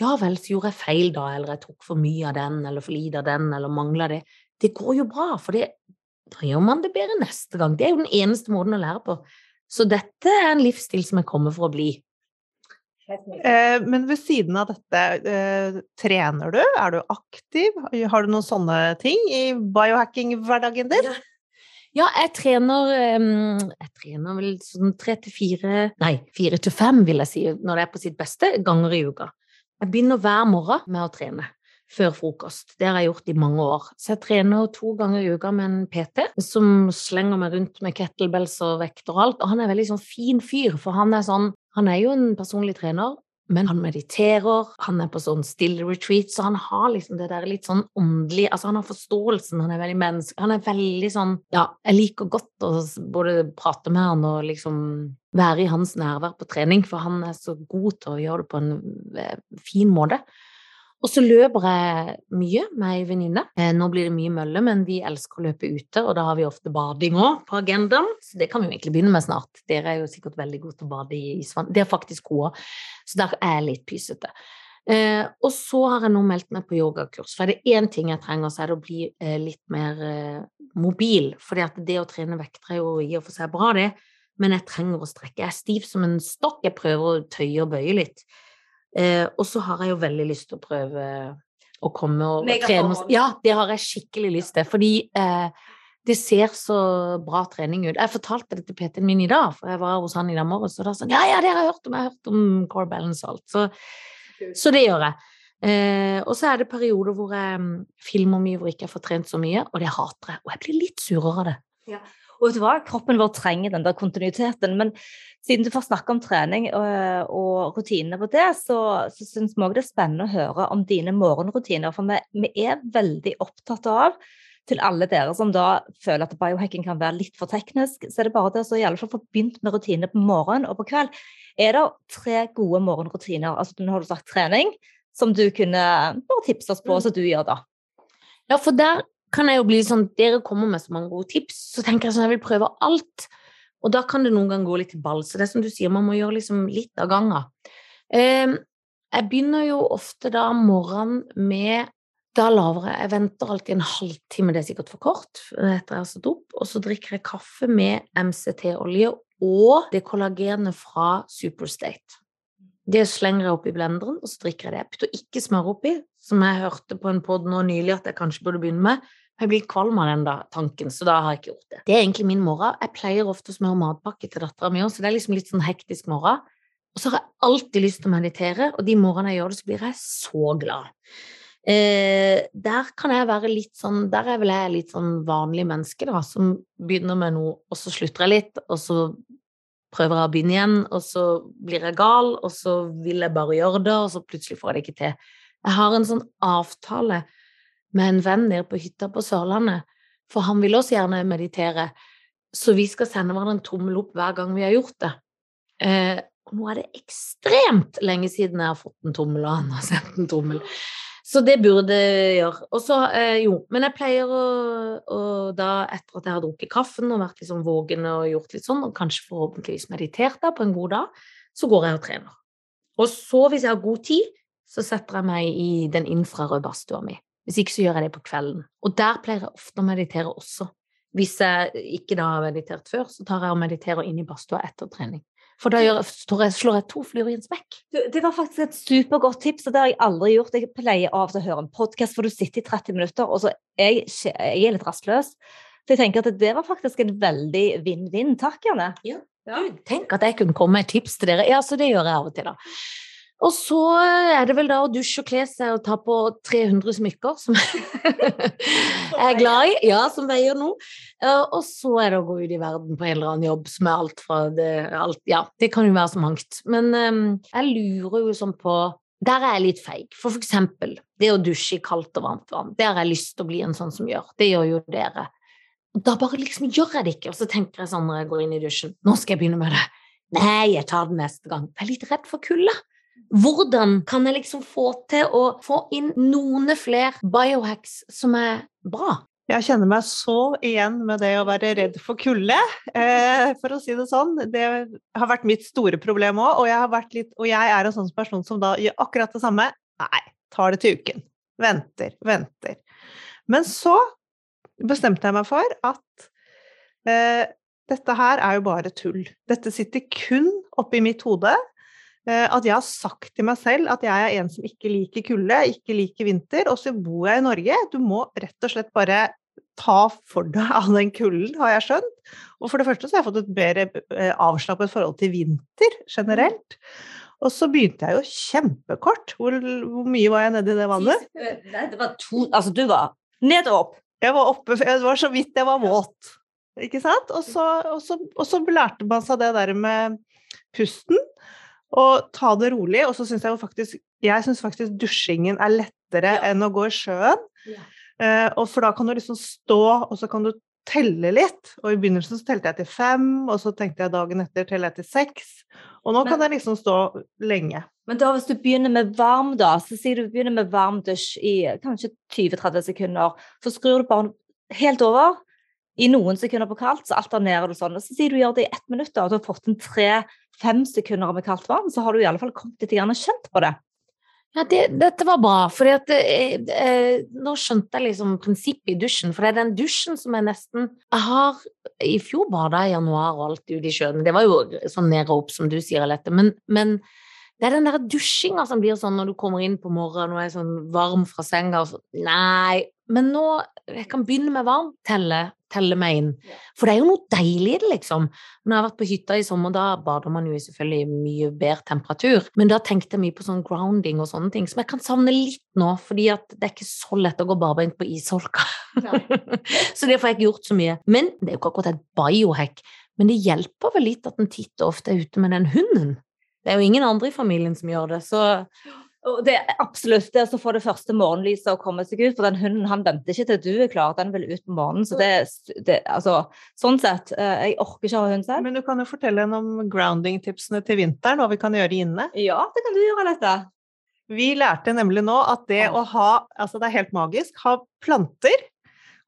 ja vel, så gjorde jeg feil da, eller jeg tok for mye av den, eller for lite av den, eller mangla det. Det går jo bra, for det, da gjør man det bedre neste gang. Det er jo den eneste måten å lære på. Så dette er en livsstil som jeg kommer for å bli. Eh, men ved siden av dette, eh, trener du? Er du aktiv? Har du noen sånne ting i biohacking-hverdagen din? Ja. Ja, jeg trener Jeg trener vel sånn tre til fire Nei, fire til fem, vil jeg si, når det er på sitt beste, ganger i uka. Jeg begynner hver morgen med å trene før frokost. Det har jeg gjort i mange år. Så jeg trener to ganger i uka med en PT som slenger meg rundt med kettlebells og vekter og alt. Og han er veldig sånn fin fyr, for han er sånn Han er jo en personlig trener, men han mediterer, han er på sånn stille retreat, så han har liksom det der litt sånn åndelig Altså, han har forståelsen, han er veldig menneske Han er veldig sånn Ja, jeg liker godt å både prate med han og liksom være i hans nærvær på trening, for han er så god til å gjøre det på en eh, fin måte. Og så løper jeg mye med ei venninne. Eh, nå blir det mye mølle, men vi elsker å løpe ute, og da har vi ofte bading òg på agendaen. Så det kan vi jo egentlig begynne med snart. Dere er jo sikkert veldig gode til å bade i isvann. Det er faktisk gode, så der er jeg litt pysete. Eh, og så har jeg nå meldt meg på yogakurs. For er det én ting jeg trenger, så er det å bli eh, litt mer eh, mobil. For det å trene vekter er jo i og for seg bra, det, men jeg trenger å strekke. Jeg er stiv som en stokk. Jeg prøver å tøye og bøye litt. Eh, og så har jeg jo veldig lyst til å prøve å komme og trene. Ja, det har jeg skikkelig lyst til. Fordi eh, det ser så bra trening ut. Jeg fortalte det til PT-en min i dag, for jeg var hos han i dag morges, og da sa han ja, ja, det har jeg hørt om, jeg har hørt om core balance og alt. Så, så det gjør jeg. Eh, og så er det perioder hvor jeg mm, filmer mye hvor jeg ikke har trent så mye, og det hater jeg. Og jeg blir litt surere av det. Ja. Og vet du hva, kroppen vår trenger den der kontinuiteten. Men siden du får snakke om trening og, og rutinene på det, så, så syns vi òg det er spennende å høre om dine morgenrutiner. For vi, vi, er veldig opptatt av, til alle dere som da føler at biohacking kan være litt for teknisk, så er det bare det å i alle fall få begynt med rutiner på morgen og på kveld. Er det tre gode morgenrutiner, altså nå har du sagt trening, som du kunne bare tipse oss på, mm. så du gjør da? Ja, for der kan jeg jo bli sånn Dere kommer med så mange gode tips, så tenker jeg sånn Jeg vil prøve alt. Og da kan det noen ganger gå litt i ball. Så det er som du sier, man må gjøre liksom litt av gangen. Um, Jeg begynner jo ofte da morgenen med da laver jeg Jeg venter alltid en halvtime, det er sikkert for kort, etter jeg har stått opp, og så drikker jeg kaffe med MCT-olje og det kollagenet fra Superstate. Det slenger jeg oppi blenderen, og så drikker jeg det. Jeg putter ikke smør oppi, som jeg hørte på en pod nå nylig at jeg kanskje burde begynne med. Jeg blir kvalm av den da, tanken, så da har jeg ikke gjort det. Det er egentlig min morgen. Jeg pleier ofte å smøre matpakke til dattera mi òg, så det er liksom litt sånn hektisk morgen. Og så har jeg alltid lyst til å meditere, og de morgenene jeg gjør det, så blir jeg så glad. Eh, der kan jeg være litt sånn Der er vel jeg litt sånn vanlig menneske, da, som begynner med noe, og så slutter jeg litt, og så prøver jeg å begynne igjen, og så blir jeg gal, og så vil jeg bare gjøre det, og så plutselig får jeg det ikke til. Jeg har en sånn avtale med en venn nede på hytta på Sørlandet, for han vil også gjerne meditere, så vi skal sende hverandre en tommel opp hver gang vi har gjort det. Eh, nå er det ekstremt lenge siden jeg har fått en tommel, og han har sendt en tommel. Så det burde jeg gjøre. Og så, eh, jo, men jeg pleier å, å, da, etter at jeg har drukket kaffen og vært liksom vågen og gjort litt sånn, og kanskje forhåpentligvis meditert da på en god dag, så går jeg og trener. Og så, hvis jeg har god tid, så setter jeg meg i den infrarøde badstua mi. Hvis ikke, så gjør jeg det på kvelden. Og der pleier jeg ofte å meditere også. Hvis jeg ikke da har meditert før, så tar jeg og mediterer inn i badstua etter trening. For da jeg, slår jeg to fluer i en smekk. Det var faktisk et supergodt tips, og det har jeg aldri gjort. Jeg pleier av og til å høre en podkast for du sitter i 30 minutter, og så er jeg, jeg er litt rastløs. Så jeg tenker at det var faktisk en veldig vinn-vinn. Takk, Janne. Ja. Ja. Tenk at jeg kunne komme med et tips til dere. Ja, så det gjør jeg av og til, da. Og så er det vel da å dusje og kle seg og ta på 300 smykker, som jeg er glad i, ja, som veier noe. Og så er det å gå ut i verden på en eller annen jobb som er alt fra det alt, Ja, det kan jo være så mangt. Men um, jeg lurer jo sånn på der er jeg litt feig. For for eksempel det å dusje i kaldt og varmt vann. Det har jeg lyst til å bli en sånn som gjør. Det gjør jo dere. Da bare liksom gjør jeg det ikke, og så tenker jeg sånn når jeg går inn i dusjen Nå skal jeg begynne med det. Nei, jeg tar det neste gang. Jeg er litt redd for kulde. Hvordan kan jeg liksom få til å få inn noen flere biohacks som er bra? Jeg kjenner meg så igjen med det å være redd for kulde, eh, for å si det sånn. Det har vært mitt store problem òg, og, og, jeg er en sånn person som da gjør akkurat det samme. Nei, tar det til uken. Venter, venter. Men så bestemte jeg meg for at eh, dette her er jo bare tull. Dette sitter kun oppi mitt hode. Eh, at jeg har sagt til meg selv at jeg er en som ikke liker kulde, ikke liker vinter, og så bor jeg i Norge. Du må rett og slett bare ta for deg av den kulden, har jeg skjønt. Og for det første så har jeg fått et bedre eh, avslappet forhold til vinter generelt. Og så begynte jeg jo kjempekort. Hvor, hvor mye var jeg nedi det vannet? Nei, det var to Altså, du var ned og opp. Jeg var oppe, det var så vidt jeg var våt. Ikke sant? Og så, og så, og så lærte man seg det der med pusten. Og ta det rolig. Og så syns jeg jo faktisk Jeg synes faktisk dusjingen er lettere ja. enn å gå i sjøen. Ja. Uh, og for da kan du liksom stå, og så kan du telle litt. Og i begynnelsen så telte jeg til fem, og så tenkte jeg dagen etter teller jeg til seks. Og nå men, kan jeg liksom stå lenge. Men da hvis du begynner med varm, da, så sier du begynner med varm dusj i kanskje 20-30 sekunder, så skrur du bare helt over i noen sekunder på kaldt, så alternerer du sånn. Og så sier du gjør det i ett minutt, og du har fått en tre-fem sekunder med kaldt vann, så har du i alle fall kommet litt kjent på det. Ja, det, dette var bra, for eh, eh, nå skjønte jeg liksom prinsippet i dusjen. For det er den dusjen som jeg nesten Jeg har I fjor bada i januar og alt ute i sjøen. Det var jo sånn ned og opp, som du sier, Alette. Men, men det er den der dusjinga som blir sånn når du kommer inn på morgenen og er sånn varm fra senga. Så, nei, men nå Jeg kan begynne med varmt, telle telle meg inn. For det er jo noe deilig i det, liksom. Når jeg har vært på hytta i sommer, da bader man jo i selvfølgelig mye bedre temperatur. Men da tenkte jeg mye på sånn grounding og sånne ting, som jeg kan savne litt nå, fordi at det er ikke så lett å gå barbeint på isholka. så det får jeg ikke gjort så mye. Men det er jo ikke akkurat et biohack. Men det hjelper vel litt at en titt og ofte er ute med den hunden. Det er jo ingen andre i familien som gjør det, så og det er absolutt det å få det første morgenlyset og komme seg ut. For den hunden han venter ikke til du er klar, den vil ut på morgenen. Så det, det altså, sånn sett, eh, jeg orker ikke å ha hund selv. Men du kan jo fortelle henne om grounding-tipsene til vinteren, hva vi kan gjøre inne. Ja, det kan du gjøre, Lette. Vi lærte nemlig nå at det å ha Altså, det er helt magisk. Ha planter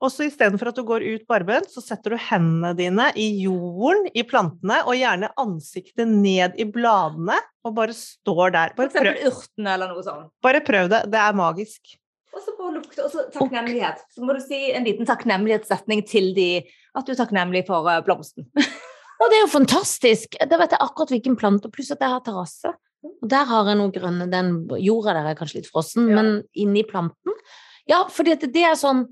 Og så istedenfor at du går ut barbent, så setter du hendene dine i jorden i plantene, og gjerne ansiktet ned i bladene, og bare står der. Bare prøv, urtene eller noe sånt. bare prøv det. Det er magisk. Og så bare lukte, og så takknemlighet. Så må du si en liten takknemlighetssetning til de, at du er takknemlig for eh, blomsten. Og det er jo fantastisk! Da vet jeg akkurat hvilken plante, pluss at jeg har terrasse. Og der har jeg noe grønne. Den jorda der er kanskje litt frossen, Ja. men inni planten Ja, fordi at det er sånn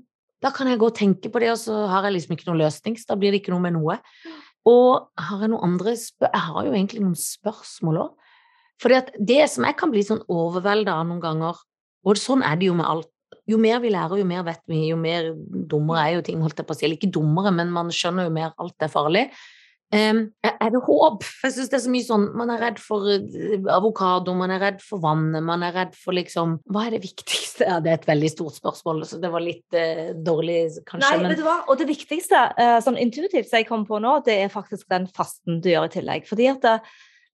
Da kan jeg gå og tenke på det, og så har jeg liksom ikke noe løsning, så da blir det ikke noe med noe. Og har jeg noen andre Jeg har jo egentlig noen spørsmål òg. At det som jeg kan bli sånn overvelda av noen ganger, og sånn er det jo med alt jo mer vi lærer, jo mer vet vi, jo mer dummere er jo ting, holdt jeg på å si. Eller ikke dummere, men man skjønner jo mer alt er farlig. Um, er det håp? For jeg synes det er så mye sånn Man er redd for eh, avokado, man er redd for vannet, man er redd for liksom Hva er det viktigste? Ja, det er et veldig stort spørsmål, så det var litt eh, dårlig, kanskje. Nei, men vet du hva? Og det viktigste, eh, sånn intuitivt som jeg kom på nå, det er faktisk den fasten du gjør i tillegg. Fordi at det,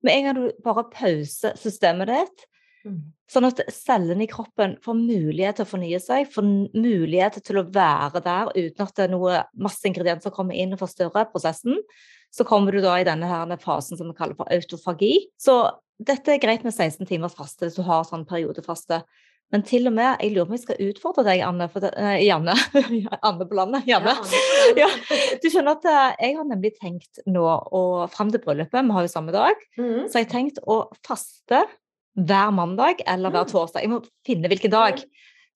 med en gang du bare pauser systemet ditt, Mm. sånn at cellene i kroppen får mulighet til å fornye seg, får mulighet til å være der uten at det er noe masse ingredienser kommer inn og forstyrrer prosessen, så kommer du da i denne her fasen som vi kaller for autofagi. Så dette er greit med 16 timers faste hvis du har sånn periodefaste. Men til og med, jeg lurer på om jeg skal utfordre deg, Anne, det, eh, Janne. Anne på landet. Janne. Ja. Du skjønner at eh, jeg har nemlig tenkt nå, og fram til bryllupet, vi har jo samme dag, Mm. så har tenkt å faste hver mandag eller hver Mm. torsdag. Jeg må finne hvilken dag.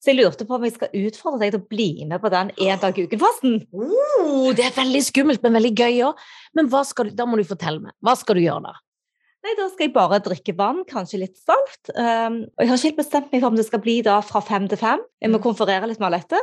Så jeg lurte på om jeg skal utfordre deg til å bli med på den én dag i uken-fasten. Uh, det er veldig skummelt, men veldig gøy òg. Men hva skal du, da må du fortelle meg. Hva skal du gjøre da? Nei, da skal jeg bare drikke vann, kanskje litt salt. Um, og jeg har ikke helt bestemt meg for om det skal bli da fra fem til fem. Jeg må Mm. konferere litt med Alette.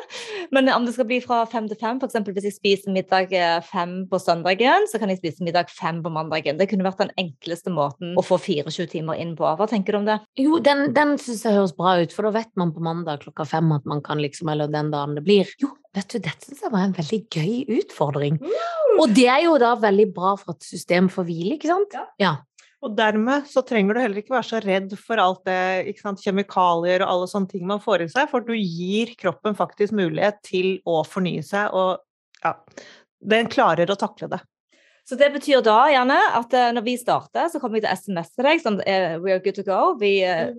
Men om det skal bli fra fem til fem, f.eks. hvis jeg spiser middag eh, fem på søndagen, så kan jeg spise middag fem på mandagen. Det kunne vært den enkleste måten å få 24 timer inn på. Hva tenker du om det? Jo, den, den syns jeg høres bra ut, for da vet man på mandag klokka fem at man kan liksom, eller den dagen det blir. Jo, vet du, dette syns jeg var en veldig gøy utfordring. Og det er jo da veldig bra for at systemet får hvile, ikke sant? Ja. ja. Og dermed så trenger du heller ikke være så redd for alt det, ikke sant, kjemikalier og alle sånne ting man får i seg, for du gir kroppen faktisk mulighet til å fornye seg, og ja, den klarer å takle det. Så det betyr da, Janne, at eh, når vi starter, så kommer jeg til SMS til deg som er We are good to go. Vi, eh,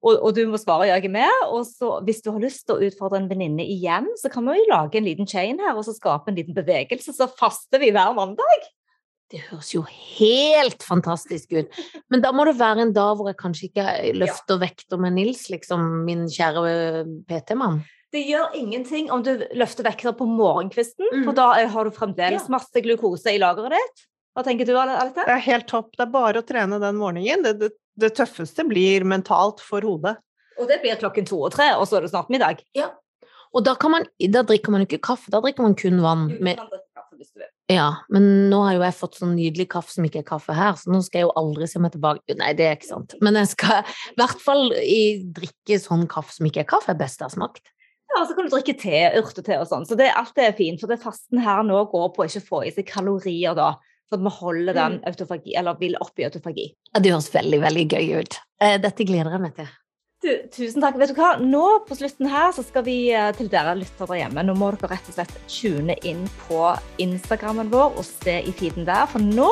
og, og du må svare ja, jeg er med. Og så hvis du har lyst til å utfordre en venninne igjen, så kan vi jo lage en liten chain her og så skape en liten bevegelse. Så faster vi hver mandag. Det høres jo helt fantastisk ut. Men da må det være en dag hvor jeg kanskje ikke løfter vekter med Nils, liksom, min kjære PT-mann. Det gjør ingenting om du løfter vekter på morgenkvisten, Mm. for da eh, har du fremdeles Ja. masse glukose i lageret ditt. Hva tenker du, Alita? Det er helt topp. Det er bare å trene den morgenen. Det, det, det tøffeste blir mentalt for hodet. Og det blir klokken to og tre, og så er det snart middag. Og da, kan man, da drikker man jo ikke kaffe, da drikker man kun vann. Du kan drikke kaffe hvis du vil. Ja, men nå har jo jeg fått sånn nydelig kaffe som ikke er kaffe her, så nå skal jeg jo aldri se meg tilbake. Nei, det er ikke sant. Men jeg skal i hvert fall i, drikke sånn kaffe som ikke er kaffe, er best jeg har smakt. Ja, og så kan du drikke te, urtete og sånn. Så det, alt det er fint. For det fasten her nå går på å ikke få i seg kalorier da. For at vi holder den autofagi, eller vil opp i autofagi. Ja, det høres veldig, veldig gøy ut. Eh, Dette gleder jeg meg til. Du, tusen takk. Vet du hva? Nå på slutten her så skal vi eh, til dere lyttere hjemme. Nå må dere rett og slett tune inn på Instagrammen vår og se i feeden der. For nå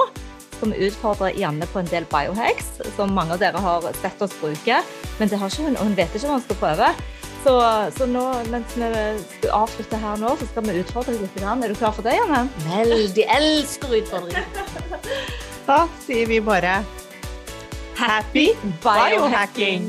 skal vi utfordre Janne på en del biohacks som mange av dere har sett oss bruke. Men det har ikke hun, og hun vet ikke hva hun skal prøve. Så, så nå, mens vi skal avslutte her nå, så skal vi utfordre deg litt. Er du klar for det, Janne? Veldig elsker utfordringer. Da sier vi bare happy biohacking!